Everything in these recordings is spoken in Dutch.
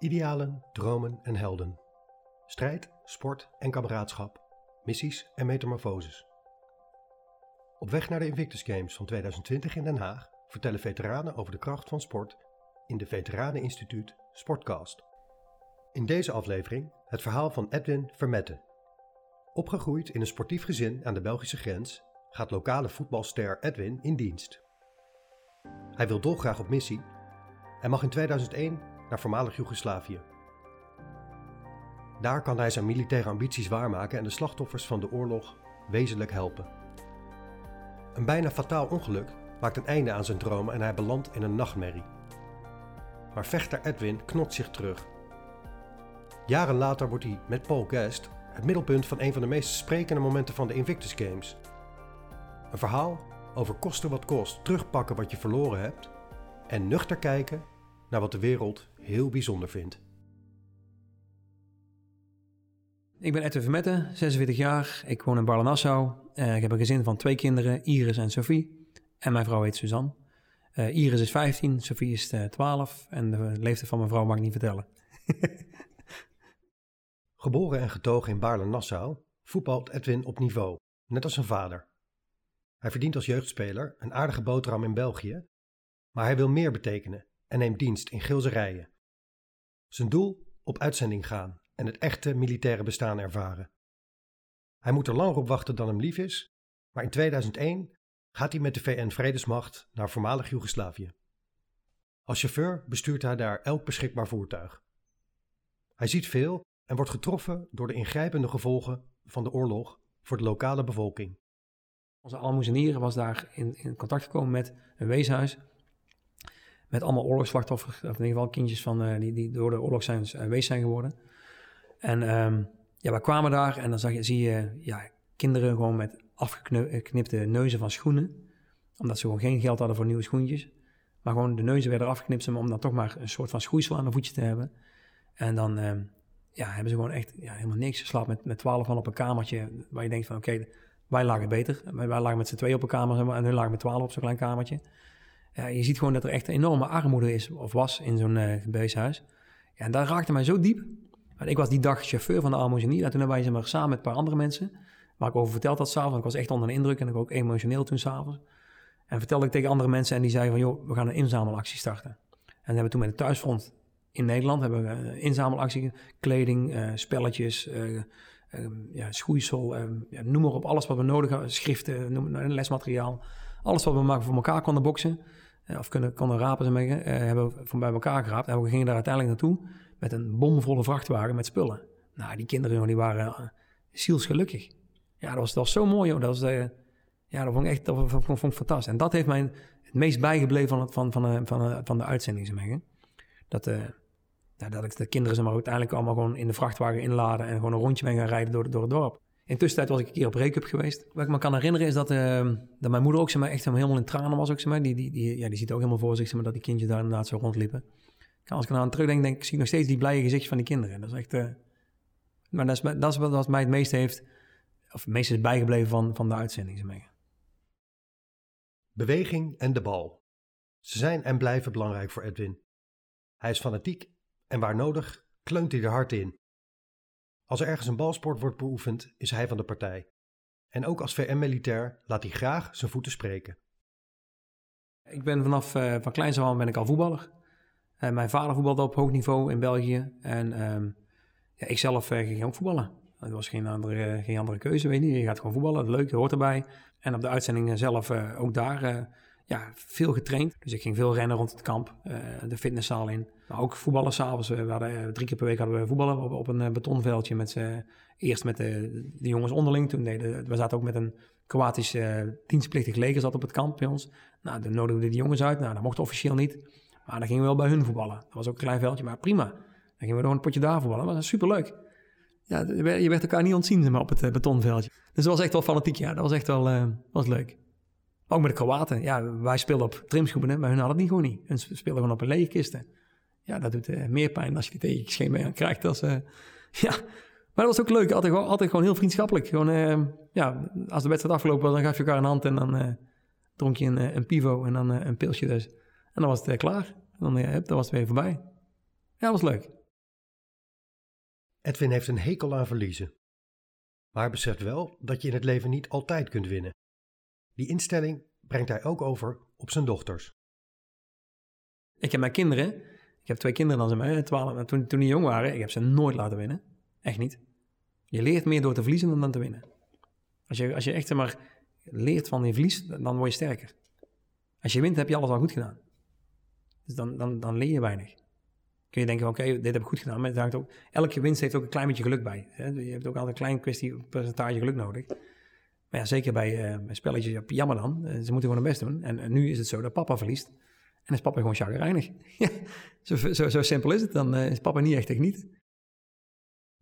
Idealen, dromen en helden. Strijd, sport en kameraadschap. Missies en metamorfoses. Op weg naar de Invictus Games van 2020 in Den Haag vertellen veteranen over de kracht van sport in de Veteraneninstituut Sportcast. In deze aflevering het verhaal van Edwin Vermette. Opgegroeid in een sportief gezin aan de Belgische grens gaat lokale voetbalster Edwin in dienst. Hij wil dolgraag op missie en mag in 2001 naar voormalig Joegoslavië. Daar kan hij zijn militaire ambities waarmaken en de slachtoffers van de oorlog wezenlijk helpen. Een bijna fataal ongeluk maakt een einde aan zijn dromen en hij belandt in een nachtmerrie. Maar vechter Edwin knot zich terug. Jaren later wordt hij met Paul Guest het middelpunt van een van de meest sprekende momenten van de Invictus Games. Een verhaal over kosten wat kost, terugpakken wat je verloren hebt en nuchter kijken naar wat de wereld heel bijzonder vindt. Ik ben Edwin Vermette, 46 jaar. Ik woon in Barle-Nassau. Uh, ik heb een gezin van twee kinderen, Iris en Sophie. En mijn vrouw heet Suzanne. Uh, Iris is 15, Sophie is uh, eh, 12. En de leeftijd van mijn vrouw mag ik niet vertellen. Geboren en getogen in Baarle-Nassau voetbalt Edwin op niveau, net als zijn vader. Hij verdient als jeugdspeler een aardige boterham in België, maar hij wil meer betekenen en neemt dienst in Geelse rijen. Zijn doel? Op uitzending gaan en het echte militaire bestaan ervaren. Hij moet er langer op wachten dan hem lief is, maar in 2001 gaat hij met de VN-vredesmacht naar voormalig Joegoslavië. Als chauffeur bestuurt hij daar elk beschikbaar voertuig. Hij ziet veel en wordt getroffen door de ingrijpende gevolgen van de oorlog voor de lokale bevolking. Onze almoezenier was daar in, in contact gekomen met een weeshuis met allemaal oorlogsslachtoffers, of in ieder geval kindjes van, uh, die, die door de oorlog zijn uh, zijn geworden. En um, ja, we kwamen daar en dan zag je, zie je ja, kinderen gewoon met afgeknipte neuzen van schoenen. Omdat ze gewoon geen geld hadden voor nieuwe schoentjes. Maar gewoon de neuzen werden afgeknipt om dan toch maar een soort van schoeisel aan de voetje te hebben. En dan um, ja, hebben ze gewoon echt ja, helemaal niks. Ze slaapt met, met twaalf man op een kamertje waar je denkt van oké, wij lagen beter. Wij, wij lagen met z'n twee op een kamer en hun lagen met twaalf op zo'n klein kamertje. Ja, je ziet gewoon dat er echt een enorme armoede is, of was, in zo'n uh. Ja, en dat raakte mij zo diep. Want ik was die dag chauffeur van de Almozenier. En toen hebben wij ze maar samen met een paar andere mensen, waar ik over verteld had s'avonds. Ik was echt onder de indruk en ik ook emotioneel toen s'avonds. En vertelde ik tegen andere mensen en die zeiden van, joh, we gaan een inzamelactie starten. En hebben toen met het thuisfront in Nederland hebben we een eh, inzamelactie, kleding, uh, spelletjes, uh, ja, schoeisel, ja, noem maar op, alles wat we nodig hebben, schriften, noem, lesmateriaal. Alles wat we maar voor elkaar konden boksen, eh, of kunnen, konden rapen, ze uh, hebben we van bij elkaar geraapt. En we gingen daar uiteindelijk naartoe met een bomvolle vrachtwagen met spullen. Nou, die kinderen die waren uh, zielsgelukkig. Ja, dat was, dat zo mooi, joh. Dat ja, dat vond ik echt fantastisch. En dat heeft mij het meest bijgebleven van, van, van, van, van de uitzending, zeg Dat, dat ik de kinderen zeg maar, uiteindelijk allemaal gewoon in de vrachtwagen inladen en gewoon een rondje ben gaan rijden door, door het dorp. Intussen was ik een keer op break-up geweest. Wat ik me kan herinneren is dat, uh, dat mijn moeder ook zeg maar, echt helemaal in tranen was. Ook, zeg maar. die, die, die, ja, die ziet ook helemaal voor zich zeg maar, dat die kindjes daar inderdaad zo rondliepen. Als ik er aan terugdenk, denk ik, zie ik nog steeds die blije gezichtjes van die kinderen. Dat is echt... Uh, maar dat is, dat wat mij het meest heeft... of het meest is bijgebleven van, van de uitzending. Zeg maar. Beweging en de bal. Ze zijn en blijven belangrijk voor Edwin. Hij is fanatiek en waar nodig kleunt hij er hard in. Als er ergens een balsport wordt beoefend, is hij van de partij. En ook als VM-militair laat hij graag zijn voeten spreken. Ik ben vanaf uh, van kleins af ben ik al voetballer. Uh, mijn vader voetbalde op hoog niveau in België. En uh, ja, ik zelf uh, ging ook voetballen. Er was geen andere, geen andere keuze, weet je. Je gaat gewoon voetballen, leuk, je hoort erbij. En op de uitzending zelf ook daar ja, veel getraind. Dus ik ging veel rennen rond het kamp, uh, de fitnesszaal in. Maar ook voetballen s'avonds. We uh, drie keer per week hadden we voetballen op, een uh, betonveldje. Met eerst met de, de, jongens onderling. Toen deden, we zaten ook met een Kroatisch dienstplichtig leger zat op het kamp bij ons. Nou, dan nodigden we die jongens uit. Nou, dat mocht officieel niet. Maar dan gingen we wel bij hun voetballen. Dat was ook een klein veldje, maar prima. Dan gingen we nog een potje daar voetballen. Dat was superleuk. Ja, je werd elkaar niet ontzien maar, op het betonveldje. Dus dat was echt wel fanatiek, ja. Dat was echt wel was leuk. Ook met de Kroaten. Ja, wij speelden op trimschoenen, maar hun hadden het niet gewoon niet. Hun speelden gewoon op een lege kisten. Ja, dat doet uh, meer pijn als je die tegen scheen mee aan krijgt. Als, uh, ja, maar dat was ook leuk. Altijd, altijd gewoon heel vriendschappelijk. Gewoon, uh, ja, als de wedstrijd afgelopen was, dan gaf je elkaar een hand en dan dronk je een, een pivo en dan een pilsje dus. En dan was het klaar. En dan, dan was het weer voorbij. Ja, dat was leuk. Edwin heeft een hekel aan verliezen. Maar beseft wel dat je in het leven niet altijd kunt winnen. Die instelling brengt hij ook over op zijn dochters. Ik heb mijn kinderen, ik heb twee kinderen dan ze mij, twaalf, toen, toen die jong waren, ik heb ze nooit laten winnen. Echt niet. Je leert meer door te verliezen dan, dan te winnen. Als je, als je echt maar leert van je verlies, dan word je sterker. Als je wint, heb je alles al goed gedaan. Dus dan, dan, dan leer je weinig. Kun je denken, oké, dit heb ik goed gedaan. Maar het ook, elke winst heeft ook een klein beetje geluk bij. Hè? Je hebt ook altijd een klein kwestie, percentage geluk nodig. Maar ja, zeker bij, uh, spelletjes, jammer dan. Uh, ze moeten gewoon hun best doen. En, nu is het zo dat papa verliest. En is papa gewoon chagrijnig. zo, zo, zo, simpel is het. Dan uh, is papa niet echt techniek.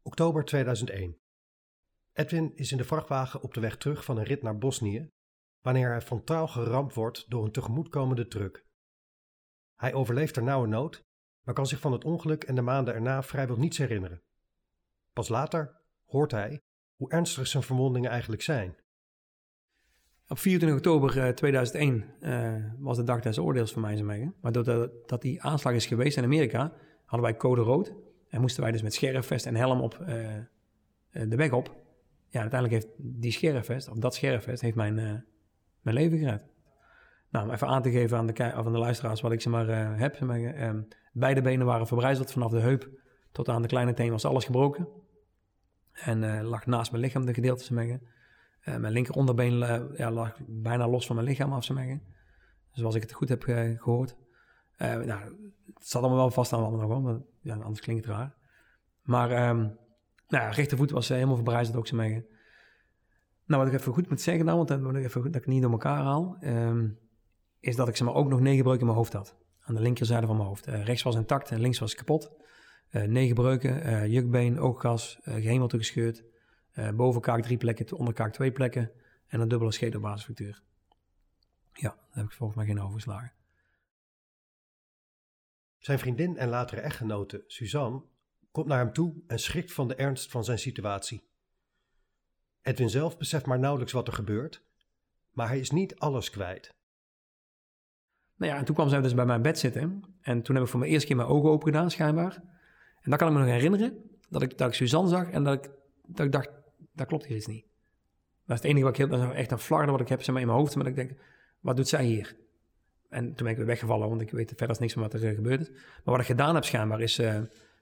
Oktober 2001. Edwin is in de vrachtwagen op de weg terug van een rit naar Bosnië, wanneer hij frontaal geramd wordt door een tegemoetkomende truck. Hij overleeft er nauwe nood, maar kan zich van het ongeluk en de maanden erna vrijwel niets herinneren. Pas later hoort hij hoe ernstig zijn verwondingen eigenlijk zijn. Op 24 oktober 2001 uh, uh, was de dag des oordeels voor mij mee. Maar doordat dat die aanslag is geweest in Amerika, hadden wij code rood. En moesten wij dus met scherfvest en helm op uh, de weg op. Ja, uiteindelijk heeft die scherfvest, of dat scherfvest, heeft mijn, mijn leven gered. Nou, om even aan te geven aan de, aan de luisteraars wat ik ze maar heb. Uh, beide benen waren verbrijzeld vanaf de heup tot aan de kleine teen was alles gebroken. En lag naast mijn lichaam de gedeelte ze mengen. mijn linker onderbeen ja, lag bijna los van mijn lichaam af ze mengen. Zoals ik het goed heb gehoord. nou, het zat allemaal wel vast aan allemaal nog wel, maar ja, anders klinkt het raar. Maar um, nou rechtervoet was helemaal verbrijzeld ook ze mengen. Nou, wat ik even goed moet zeggen want dat, even goed, dat ik niet door elkaar haal, um, is dat ik ze maar ook nog negen breuken in mijn hoofd had. Aan de linkerzijde van mijn hoofd. Uh, rechts was intact en links was kapot. Uh, negen breuken, uh, jukbeen, ooggas, gehemelte gescheurd. Bovenkaak drie plekken, onderkaak twee plekken. En een dubbele schedelbasisfractuur. Ja, daar heb ik volgens mij geen overgeslagen. Zijn vriendin en latere echtgenote, Suzanne, komt naar hem toe en schrikt van de ernst van zijn situatie. Edwin zelf beseft maar nauwelijks wat er gebeurt, maar hij is niet alles kwijt. Nou ja, en toen kwam zij dus bij mijn bed zitten. En toen heb ik voor mijn eerste keer mijn ogen open gedaan, schijnbaar. En dan kan ik me nog herinneren dat ik, dat ik Suzanne zag en dat ik, dat ik dacht, daar klopt hier iets niet. Dat is het enige wat ik dat is echt een flarden wat ik heb zeg maar, in mijn hoofd. Maar ik denk, wat doet zij hier? En toen ben ik weer weggevallen, want ik weet verder niks van wat er gebeurd is. Maar wat ik gedaan heb schijnbaar is, uh,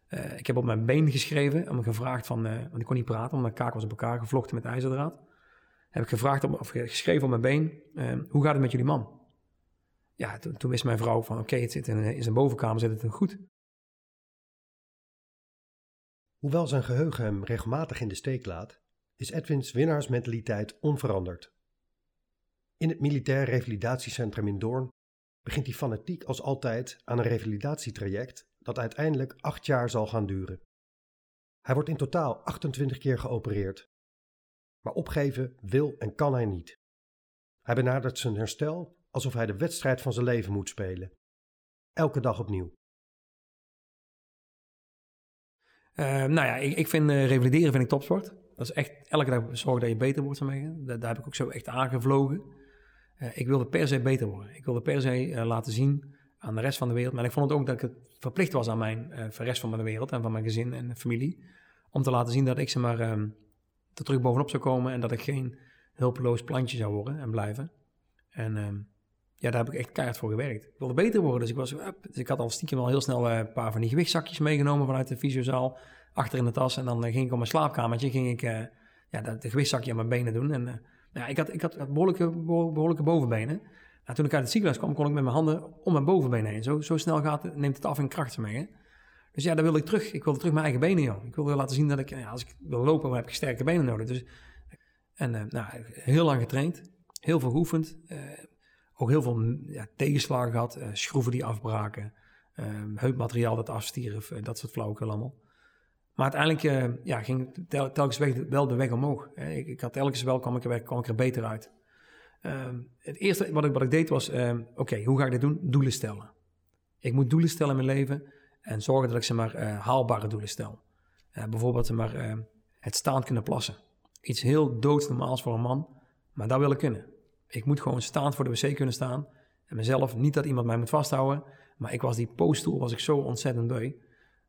uh, ik heb op mijn been geschreven, om gevraagd van, want ik kon niet praten, want mijn kaak was op elkaar gevlochten met ijzerdraad. Heb ik gevraagd, of geschreven op mijn been, hoe gaat het met jullie man? ja, toen, toen wist mijn vrouw van oké, het zit in, in zijn bovenkamer zit het goed. Hoewel zijn geheugen hem regelmatig in de steek laat, is Edwins winnaarsmentaliteit onveranderd. In het militair revalidatiecentrum in Doorn begint hij fanatiek als altijd aan een revalidatietraject dat uiteindelijk acht jaar zal gaan duren. Hij wordt in totaal 28 keer geopereerd. Maar opgeven wil en kan hij niet. Hij benadert zijn herstel alsof hij de wedstrijd van zijn leven moet spelen. Elke dag opnieuw. Uh, nou ja, ik, ik vind uh, revalideren vind ik topsport. Dat is echt elke dag zorgen dat je beter wordt. Daar, daar heb ik ook zo echt aangevlogen. Uh, ik wilde per se beter worden. Ik wilde per se laten zien aan de rest van de wereld. Maar ik vond het ook dat ik het verplicht was aan mijn uh, rest van mijn wereld en van mijn gezin en familie. Om te laten zien dat ik ze maar um, er terug bovenop zou komen en dat ik geen hulpeloos plantje zou worden en blijven. En um, ja, daar heb ik echt keihard voor gewerkt. Ik wilde beter worden, dus ik, was, dus ik had al stiekem al heel snel eh, een paar van die gewichtzakjes meegenomen vanuit de fysiozaal, achter in de tas. En dan eh, ging ik op mijn slaapkamertje, ging ik uh, ja, dat, gewichtzakje aan mijn benen doen. En uh, ja, ik had, ik had behoorlijke, behoorlijke bovenbenen. Toen ik uit het ziekenhuis kwam, kon ik met mijn handen om mijn bovenbenen heen. Zo, zo snel gaat, neemt het af in kracht mee. Hè? Dus ja, daar wilde ik terug. Ik wilde terug mijn eigen benen, joh. Ik wilde laten zien dat ik, ja, als ik wil lopen, dan heb ik sterke benen nodig. Dus, en nou, heel lang getraind, heel veel geoefend ook heel veel ja, tegenslagen gehad. Schroeven die afbraken. Heupmateriaal dat afstierf. Dat soort flauwekul allemaal. Maar uiteindelijk uh, ja, ging tel, telkens wel de weg omhoog. Ik, ik, had telkens wel, kwam ik, er, er beter uit. Um, het eerste wat ik, wat ik deed was, um, oké, hoe ga ik dit doen? Doelen stellen. Ik moet doelen stellen in mijn leven en zorgen dat ik ze maar haalbare doelen stel. bijvoorbeeld maar, het staand kunnen plassen. Iets heel doodsnormaals voor een man, maar dat wil ik kunnen. Ik moet gewoon staand voor de wc kunnen staan. En mezelf, niet dat iemand mij moet vasthouden. Maar ik was die poststoel, was ik zo ontzettend beu.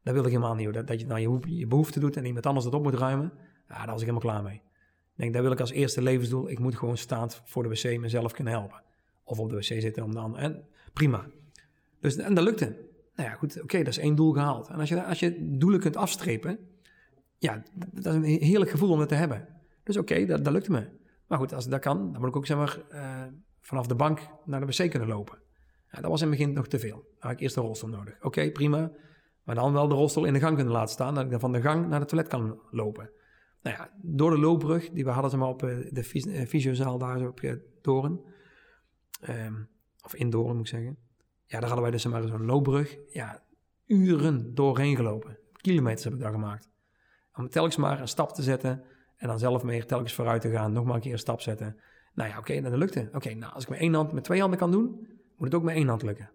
Dat wil ik helemaal niet. Dat, dat je nou je, je behoefte doet en iemand anders dat op moet ruimen. Ja, daar was ik helemaal klaar mee. Ik denk, daar wil ik als eerste levensdoel. Ik moet gewoon staand voor de wc mezelf kunnen helpen. Of op de wc zitten om dan. En prima. Dus, en dat lukte. Nou ja, goed, oké, dat is één doel gehaald. En als je, als je doelen kunt afstrepen, ja, dat is een heerlijk gevoel om dat te hebben. Dus oké, dat, dat lukte me. Maar goed, als dat kan, dan moet ik ook zeg maar uh, vanaf de bank naar de wc kunnen lopen. Ja, dat was in het begin nog te veel. Dan had ik eerst een rolstoel nodig. Oké, prima. Maar dan wel de rolstoel in de gang kunnen laten staan, dat ik dan van de gang naar de toilet kan lopen. Nou ja, door de loopbrug, die we hadden ze maar op uh, de fysiozaal daar zo op uh, Doren. Um, of in Doren moet ik zeggen. Ja, daar hadden wij dus maar zo'n loopbrug. Ja, uren doorheen gelopen. Kilometers heb ik daar gemaakt. Om telkens maar een stap te zetten en dan zelf meer telkens vooruit te gaan. Nog maar een keer een stap zetten. Nou ja, oké, okay, dat lukte. Oké, nou als ik met één hand, met twee handen kan doen, moet het ook met één hand lukken.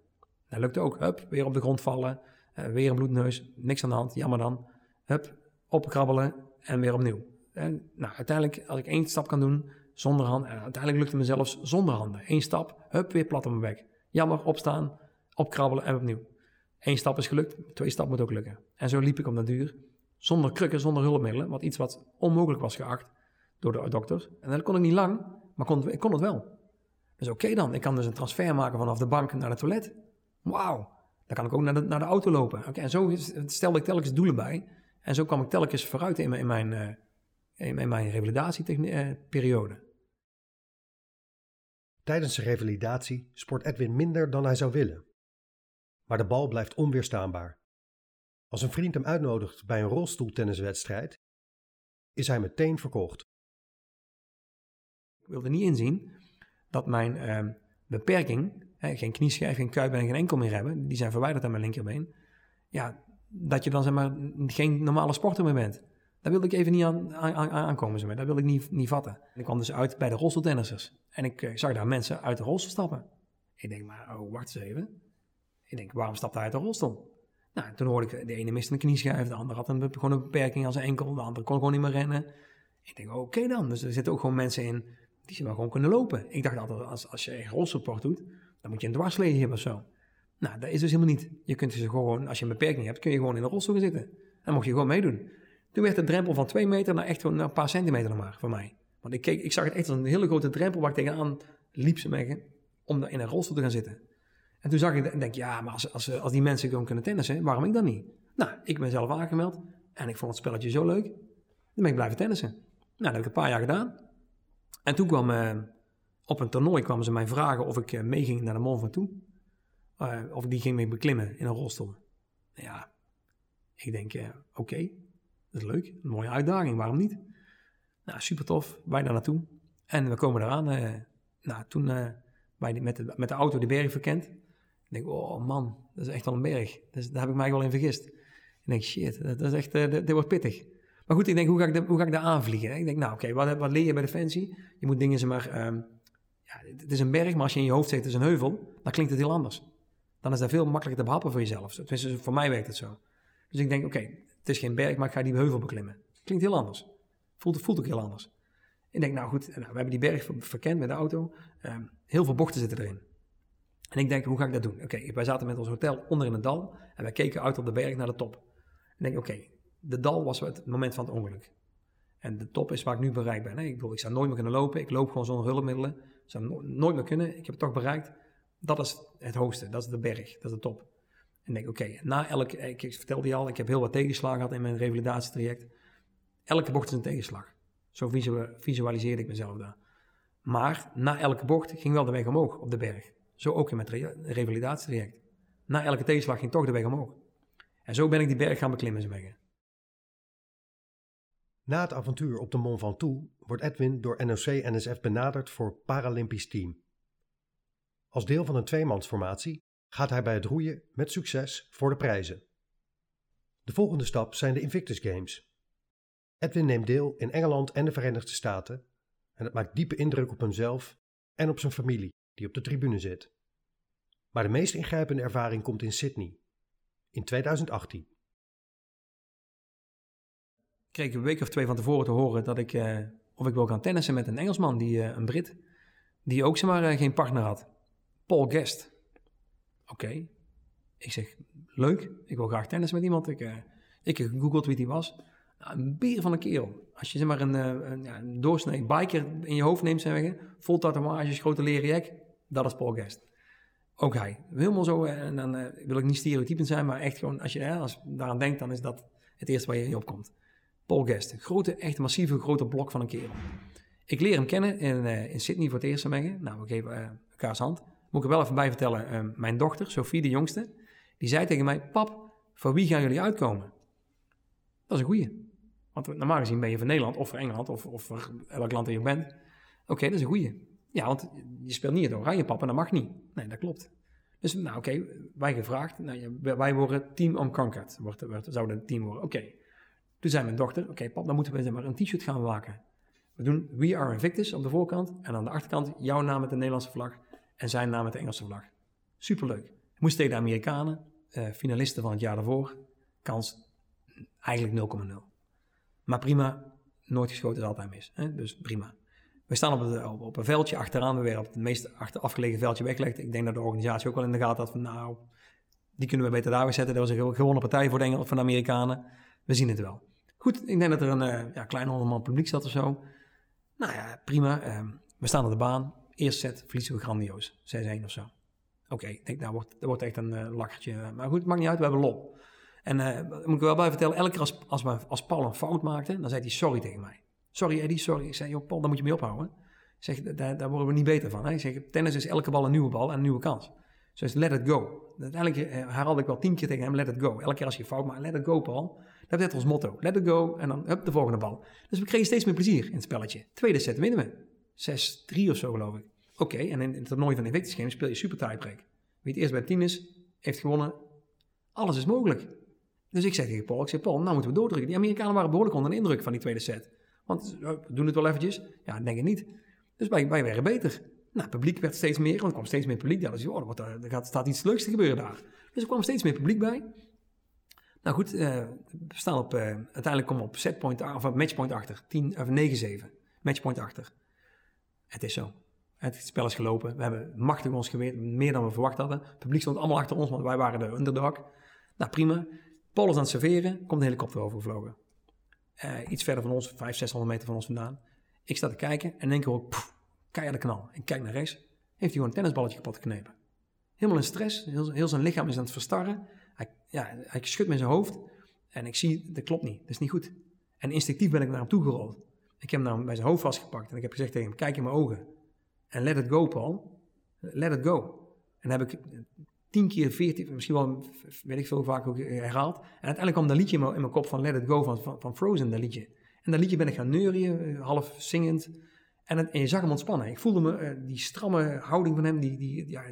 Dat lukte ook. Hup, weer op de grond vallen. Uh, weer een bloedneus. Niks aan de hand, jammer dan. Hup, opkrabbelen en weer opnieuw. En, nou, uiteindelijk, als ik één stap kan doen zonder hand, en uiteindelijk lukte me zelfs zonder handen. Eén stap, hup, weer plat op mijn bek. Jammer, opstaan, opkrabbelen en opnieuw. Eén stap is gelukt, twee stappen moet ook lukken. En zo liep ik om dat duur, zonder krukken, zonder hulpmiddelen, wat iets wat onmogelijk was geacht door de dokter. En dat kon ik niet lang, maar kon, ik kon het wel. Dus oké dan, ik kan dus een transfer maken vanaf de bank naar het toilet. Wauw, dan kan ik ook naar de, naar de auto lopen. Oké, en zo stelde ik telkens doelen bij. En zo kwam ik telkens vooruit in mijn, in mijn, uh, in mijn revalidatieperiode. Tijdens de revalidatie sport Edwin minder dan hij zou willen. Maar de bal blijft onweerstaanbaar. Als een vriend hem uitnodigt bij een rolstoeltenniswedstrijd, is hij meteen verkocht. Ik wilde niet inzien dat mijn uh, beperking, geen knieschijf, geen kuip en geen enkel meer hebben, die zijn verwijderd aan mijn linkerbeen, ja, dat je dan zeg maar geen normale sporter meer bent. Daar wilde ik even niet aan, aan, aankomen. Zeg maar. Dat wilde ik niet, niet vatten. ik kwam dus uit bij de rolstoeltennissers. En ik uh, zag daar mensen uit de rolstoel stappen. Ik denk, maar oh, wacht eens even. Ik denk, waarom stapt hij uit de rolstoel? Nou, toen hoorde ik, de ene miste een knieschijf, de andere had een, gewoon een beperking als een enkel, de andere kon gewoon niet meer rennen. Ik denk, oké dan. Dus er zitten ook gewoon mensen in die ze wel gewoon kunnen lopen. Ik dacht altijd, als, als je rolstoelport doet, dan moet je een dwarsleger hebben of zo. Nou, dat is dus helemaal niet. Je kunt dus gewoon, als je een beperking hebt, kun je gewoon in de rolstoel gaan zitten. Dan mocht je gewoon meedoen. Toen werd de drempel van twee meter naar echt gewoon een paar centimeter nog maar voor mij. Want ik, keek, ik zag het echt als een hele grote drempel waar ik tegenaan liep ze mee, om in een rolstoel te gaan zitten. En toen zag ik en denk, ja, maar als, als, als die mensen gewoon kunnen tennissen, waarom ik dan niet? Nou, ik ben zelf aangemeld en ik vond het spelletje zo leuk. Dan ben ik blijven tennissen. Nou, dat heb ik een paar jaar gedaan. En toen kwam, uh, op een toernooi kwamen ze mij vragen of ik uh, meeging naar de Mont Ventoux. Uh, of ik die ging mee beklimmen in een rolstoel. Ja, ik denk, oké, dat is leuk. Een mooie uitdaging, waarom niet? Nou, super tof. Wij daar naartoe. En we komen eraan. nou, toen met, de, met de auto de berg verkend. Ik denk, oh man, dat is echt wel een berg. Dus daar heb ik mij wel in vergist. Ik denk, shit, dat is echt, dit, wordt pittig. Maar goed, ik denk, hoe ga ik, hoe ga ik daar aanvliegen? Ik denk, nou oké, wat, wat leer je bij Defensie? Je moet dingen, zeg maar, um, ja, het is een berg, maar als je in je hoofd zegt, het is een heuvel, dan klinkt het heel anders. Dan is dat veel makkelijker te behappen voor jezelf. Tenminste, voor mij werkt het zo. Dus ik denk, oké, het is geen berg, maar ik ga die heuvel beklimmen. Klinkt heel anders. Voelt, voelt ook heel anders. Ik denk, nou goed, nou, we hebben die berg verkend met de auto. Um, heel veel bochten zitten erin. En ik denk, hoe ga ik dat doen? Oké, wij zaten met ons hotel onder in het dal en wij keken uit op de berg naar de top. Ik denk, oké, de dal was het moment van het ongeluk. En de top is waar ik nu bereikt ben. Ik bedoel, ik zou nooit meer kunnen lopen. Ik loop gewoon zonder hulpmiddelen. Zou nooit meer kunnen. Ik heb het toch bereikt. Dat is het hoogste. Dat is de berg. Dat is de top. En denk, oké, na elke... Ik, vertelde je al, ik heb heel wat tegenslagen gehad in mijn revalidatietraject. Elke bocht is een tegenslag. Zo visualiseerde ik mezelf daar. Maar na elke bocht ging wel de weg omhoog op de berg. Zo ook in mijn revalidatietraject. Na elke tegenslag ging toch de weg omhoog. En zo ben ik die berg gaan beklimmen, zeggen. Na het avontuur op de Mont Ventoux wordt Edwin door NOC-NSF benaderd voor Paralympisch team. Als deel van een tweemansformatie gaat hij bij het roeien met succes voor de prijzen. De volgende stap zijn de Invictus Games. Edwin neemt deel in Engeland en de Verenigde Staten en het maakt diepe indruk op hemzelf en op zijn familie die op de tribune zit. Maar de meest ingrijpende ervaring komt in Sydney in 2018. Ik kreeg een week of twee van tevoren te horen dat ik, uh, of ik wil gaan tennissen met een Engelsman, die, uh, een Brit, die ook zomaar uh, geen partner had. Paul Guest. Oké. Ik zeg, leuk. Ik wil graag tennis met iemand. Ik, ik heb gegoogeld wie die was. Nou, een beer van een kerel. Als je zeg maar een, een, een doorsnee biker in je hoofd neemt, zeggen, vol tatoeages, grote leren jack, dat is Paul Guest. Ook hij. Helemaal zo, en dan wil ik niet stereotypen zijn, maar echt gewoon, als je als daaraan denkt, dan is dat het eerste waar je in opkomt. Paul Guest, grote, echt massieve, grote blok van een kerel. Ik leer hem kennen in, in Sydney voor het eerst mengen. Nou, we geven elkaars hand. Moet ik er wel even bij vertellen, uh, mijn dochter, Sophie de jongste, die zei tegen mij, pap, voor wie gaan jullie uitkomen? Dat is een goeie. Want normaal gezien ben je van Nederland of voor Engeland of, of voor elk land je bent. Oké, dat is een goeie. Ja, want je speelt niet het oranje pap en dat mag niet. Nee, dat klopt. Dus nou oké, wij gevraagd, nou, wij worden Team Unconquered, wordt, wordt, zou het team worden. Oké, toen zei mijn dochter, oké pap, dan moeten we maar een t-shirt gaan maken. We doen We Are Invictus op de voorkant en aan de achterkant jouw naam met de Nederlandse vlag en zijn naam met de Engelse vlag. Superleuk. Moest tegen de Amerikanen, uh, finalisten van het jaar daarvoor, kans eigenlijk 0,0. Maar prima, nooit geschoten is altijd mis. Hè? Dus prima. We staan op, het, op, een veldje achteraan, we weer op het meest achter, afgelegen veldje weggelegd. Ik denk dat de organisatie ook wel in de gaten had van nou, die kunnen we beter daar weer zetten. Dat was een gewonnen partij voor de, van de Amerikanen. We zien het wel. Goed, ik denk dat er een uh, ja, klein honderd man publiek zat of zo. Nou ja, prima. Uh, we staan op de baan. Eerste set verliezen we grandioos. 6-1 of zo. Oké, ik denk, nou wordt, dat wordt echt een uh. Maar goed, het maakt niet uit, we hebben lol. En uh, moet ik wel bij vertellen, elke keer als, als, Paul een fout maakte, dan zei hij sorry tegen mij. Sorry Eddie, sorry. Ik zei, joh Paul, daar moet je mee ophouden. Zeg, daar, daar worden we niet beter van. Hè? Ik zeg, tennis is elke bal een nieuwe bal en een nieuwe kans. Dus let it go. Uiteindelijk herhaalde ik wel tien keer tegen hem, let it go. Elke keer als je fout maakt, let it go Paul. Dat is ons motto. Let it go en dan hup, de volgende bal. Dus we kregen steeds meer plezier in het spelletje. Tweede set winnen we. 6-3 of zo geloof ik. Oké, en in het toernooi van Invictus Games speel je super tiebreak. Wie het eerst bij tien is, heeft gewonnen. Alles is mogelijk. Dus ik zeg tegen Paul, ik zeg Paul, nou moeten we doordrukken. Die Amerikanen waren behoorlijk onder de indruk van die tweede set. Want we doen het wel eventjes. Ja, denk ik niet. Dus wij, wij werden beter. Nou, het publiek werd steeds meer, want er kwam steeds meer publiek. Ja, dus oh, er gaat, staat iets leuks te gebeuren daar. Dus er kwam steeds meer publiek bij. Nou goed, uh, we staan op, uh, uiteindelijk komen we op setpoint, of matchpoint achter. 10, of 9-7. Matchpoint achter. Het is zo. Het spel is gelopen. We hebben machtig ons geweest, meer dan we verwacht hadden. Het publiek stond allemaal achter ons, want wij waren de underdog. Nou, prima. Paul is aan het serveren, komt een helikopter overgevlogen. Uh, iets verder van ons, 500, 600 meter van ons vandaan. Ik sta te kijken en denk ook, pff, keiharde knal. Ik kijk naar rechts, heeft hij gewoon een tennisballetje kapot geknepen. Helemaal in stress, heel, heel, zijn lichaam is aan het verstarren. Ja, hij schudt met zijn hoofd en ik zie, dat klopt niet, dat is niet goed. En instinctief ben ik naar hem toe gerold. Ik heb hem bij zijn hoofd vastgepakt en ik heb gezegd tegen hem, kijk in mijn ogen. En let it go, Paul. Let it go. En heb ik tien keer, veertien, misschien wel, weet ik veel vaak ook herhaald. En uiteindelijk kwam dat liedje in mijn, in mijn kop van Let It Go van, van, Frozen, dat liedje. En dat liedje ben ik gaan neurien, eh, half zingend. En, het, je zag hem ontspannen. Ik voelde me, uh, die stramme houding van hem, die, die, ja,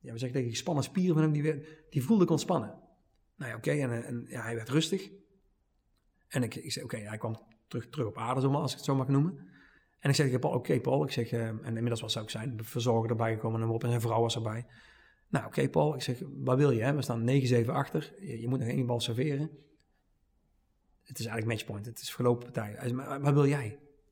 ja, we zeggen die gespannen spieren van hem, die, die voelde ik ontspannen. Nou ja, oké, en, en ja, hij werd rustig. En ik, ik zei, oké, hij kwam terug, terug op aarde, als ik het zo mag noemen. En ik zeg tegen Paul, oké Paul, ik zeg, uh, en inmiddels was hij ook zijn verzorger erbij gekomen en op en zijn vrouw was erbij. Nou, oké, Paul, ik zeg, wat wil je? Hè? We staan 9-7 achter. Je, moet nog één bal serveren. Het is eigenlijk matchpoint. Het is verlopen partij. Hij zegt, wat wil jij?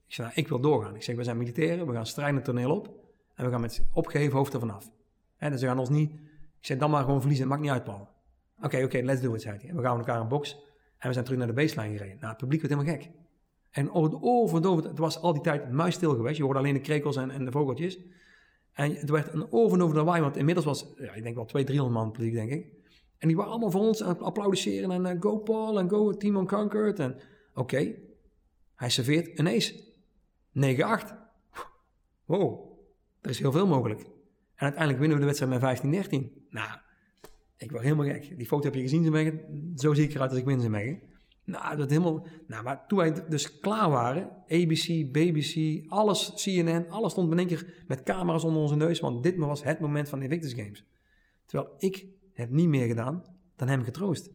Ik zeg, nou, ik wil doorgaan. Ik zeg, we zijn militairen. We gaan strijden het toneel op. En we gaan met opgeheven hoofd ervan af. En dus we gaan ons niet... Ik zeg, dan maar gewoon verliezen. Het maakt niet uit, Paul. Oké, oké, let's do it, zei hij. We gaan elkaar een box. En we zijn terug naar de baseline gereden. Nou, het publiek werd helemaal gek. En over en over, het was al die tijd muisstil geweest. Je hoorde alleen de krekels en, en de vogeltjes. En het werd een over en over de waai, want inmiddels was, ja, ik denk wel 200, 300 man publiek, denk ik. En die waren allemaal voor ons aan het applaudisseren en uh, go Paul en go Team Unconquered. En oké, hij serveert een ace. 9-8. Wow, er is heel veel mogelijk. En uiteindelijk winnen we de wedstrijd met 15-13. Nou, ik was helemaal gek. Die foto heb je gezien. Zo zie ik eruit als ik win, Zemeggen. Nou, dat helemaal. Nou, maar toen wij dus klaar waren, ABC, BBC, alles, CNN, alles stond in één keer met camera's onder onze neus, want dit was het moment van de Invictus Games. Terwijl ik heb niet meer gedaan dan hem getroost.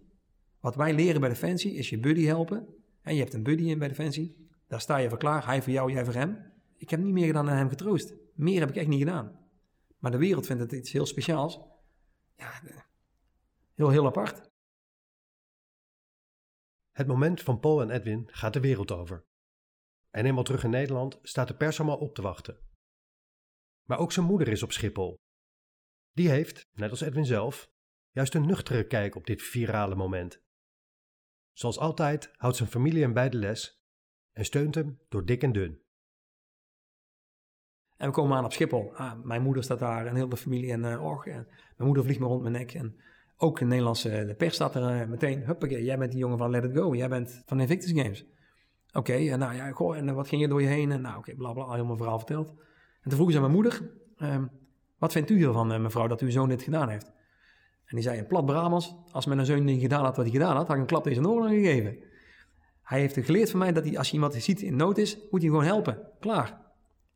Wat wij leren bij Defensie is je buddy helpen. En je hebt een buddy in bij Defensie. Daar sta je voor klaar, hij voor jou, jij voor hem. Ik heb niet meer gedaan dan hem getroost. Meer heb ik echt niet gedaan. Maar de wereld vindt het iets heel speciaals. Ja, heel, heel apart. Het moment van Paul en Edwin gaat de wereld over. En eenmaal terug in Nederland staat de pers allemaal op te wachten. Maar ook zijn moeder is op Schiphol. Die heeft, net als Edwin zelf, juist een nuchtere kijk op dit virale moment. Zoals altijd houdt zijn familie hem bij de les en steunt hem door dik en dun. En we komen aan op Schiphol. Ah, mijn moeder staat daar en heel de familie. En, uh, och, en mijn moeder vliegt me rond mijn nek. En ook de Nederlandse de pers staat er uh, meteen. Huppakee, jij bent die jongen van Let It Go. Jij bent van Invictus Games. Oké, okay, nou ja, goh, en wat ging er door je heen? En nou, oké, okay, al helemaal verhaal verteld. En toen vroeg ze aan mijn moeder, um, wat vindt u hiervan, mevrouw, dat uw zoon dit gedaan heeft? En die zei in plat Brabants, als mijn zoon niet gedaan had wat hij gedaan had, had ik een klap deze oren gegeven. Hij heeft geleerd van mij dat hij, als je iemand ziet in nood is, moet hij gewoon helpen. Klaar.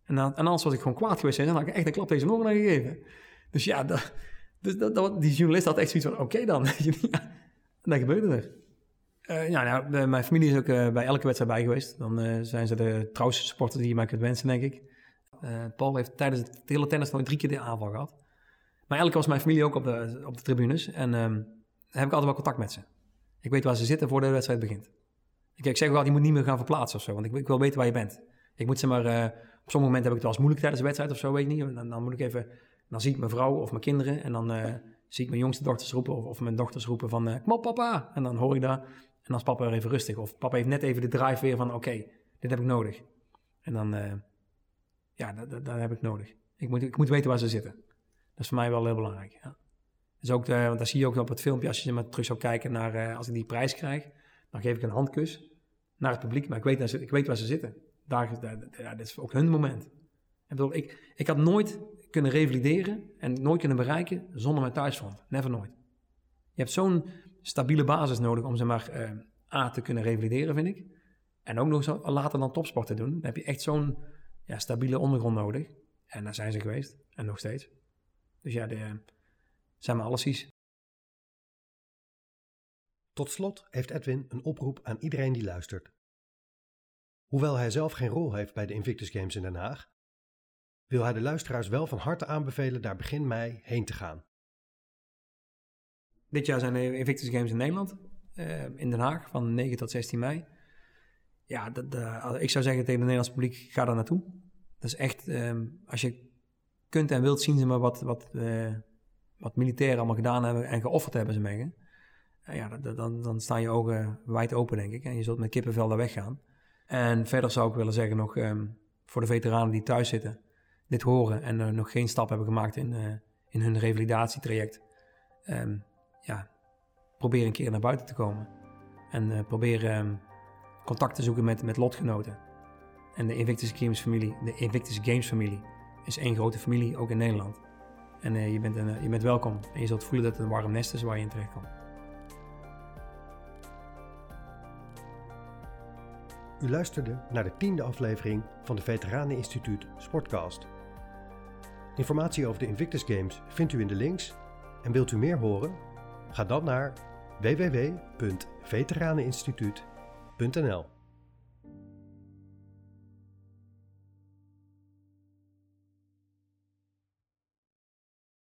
En, dan, en anders was ik gewoon kwaad geweest en dan had ik echt een klap deze oren gegeven. Dus ja, dat, dus dat, dat, die journalist had echt zoiets van, oké dan. en dat gebeurde er. Uh, ja, nou, mijn familie is ook uh, bij elke wedstrijd bij geweest. Dan zijn ze de trouwste supporters die je maar kunt wensen, denk ik. Paul heeft tijdens het hele tennis nog drie keer de aanval gehad. Maar elke was mijn familie ook op de, op de tribunes. En um, heb ik altijd wel contact met ze. Ik weet waar ze zitten voor de wedstrijd begint. Ik, zeg wel, je moet niet meer gaan verplaatsen of zo. Want ik, ik wil weten waar je bent. Ik moet ze maar... op sommige momenten heb ik het wel eens moeilijk tijdens de wedstrijd of zo, weet ik niet. Dan, dan moet ik even... Dan zie ik mijn vrouw of mijn kinderen. En dan zie ik mijn jongste dochters roepen of, of mijn dochters roepen van... kom op papa! En dan hoor ik dat. En dan is papa weer even rustig. Of papa heeft net even de drive weer van, oké, dit heb ik nodig. En dan, uh, ja, dat, dat, heb ik nodig. Ik moet, ik moet weten waar ze zitten. Dat is voor mij wel heel belangrijk, ja. Dus ook, want dat zie je ook op het filmpje, als je maar terug zou kijken naar, als ik die prijs krijg, dan geef ik een handkus naar het publiek, maar ik weet, ik weet waar ze zitten. Daar, daar, ja, dat is ook hun moment. Ik, bedoel, ik, ik had nooit kunnen revalideren en nooit kunnen bereiken zonder mijn thuisfront. Never nooit. Je hebt zo'n stabiele basis nodig om ze maar uh, A te kunnen revalideren, vind ik. En ook nog zo later dan topsport te doen. Dan heb je echt zo'n ja, stabiele ondergrond nodig. En daar zijn ze geweest. En nog steeds. Dus ja, de, zijn maar allesies. Tot slot heeft Edwin een oproep aan iedereen die luistert. Hoewel hij zelf geen rol heeft bij de Invictus Games in Den Haag, wil hij de luisteraars wel van harte aanbevelen daar begin mei heen te gaan. Dit jaar zijn de Invictus Games in Nederland, uh, in Den Haag, van 9 tot 16 mei. Ja, dat, ik zou zeggen tegen het Nederlands publiek, ga daar naartoe. Dat is echt, um, als je kunt en wilt zien, ze maar wat, wat, uh, wat militairen allemaal gedaan hebben en geofferd hebben, ze mengen. Uh, ja, dan, dan staan je ogen wijd open, denk ik. En je zult met kippenvel daar weggaan. En verder zou ik willen zeggen nog, um, voor de veteranen die thuis zitten, dit horen en nog geen stap hebben gemaakt in, in hun revalidatietraject. Um, ja, probeer een keer naar buiten te komen. En uh, probeer um, contact te zoeken met, met lotgenoten. En de Invictus Games familie, de Invictus Games familie, is één grote familie, ook in Nederland. En uh, je, bent een, je bent welkom. En je zult voelen dat het een warm nest is waar je in terecht komt. U luisterde naar de tiende aflevering van de Veteraneninstituut Sportcast. Informatie over de Invictus Games vindt u in de links. En wilt u meer horen? Ga dan naar www.veteraneninstituut.nl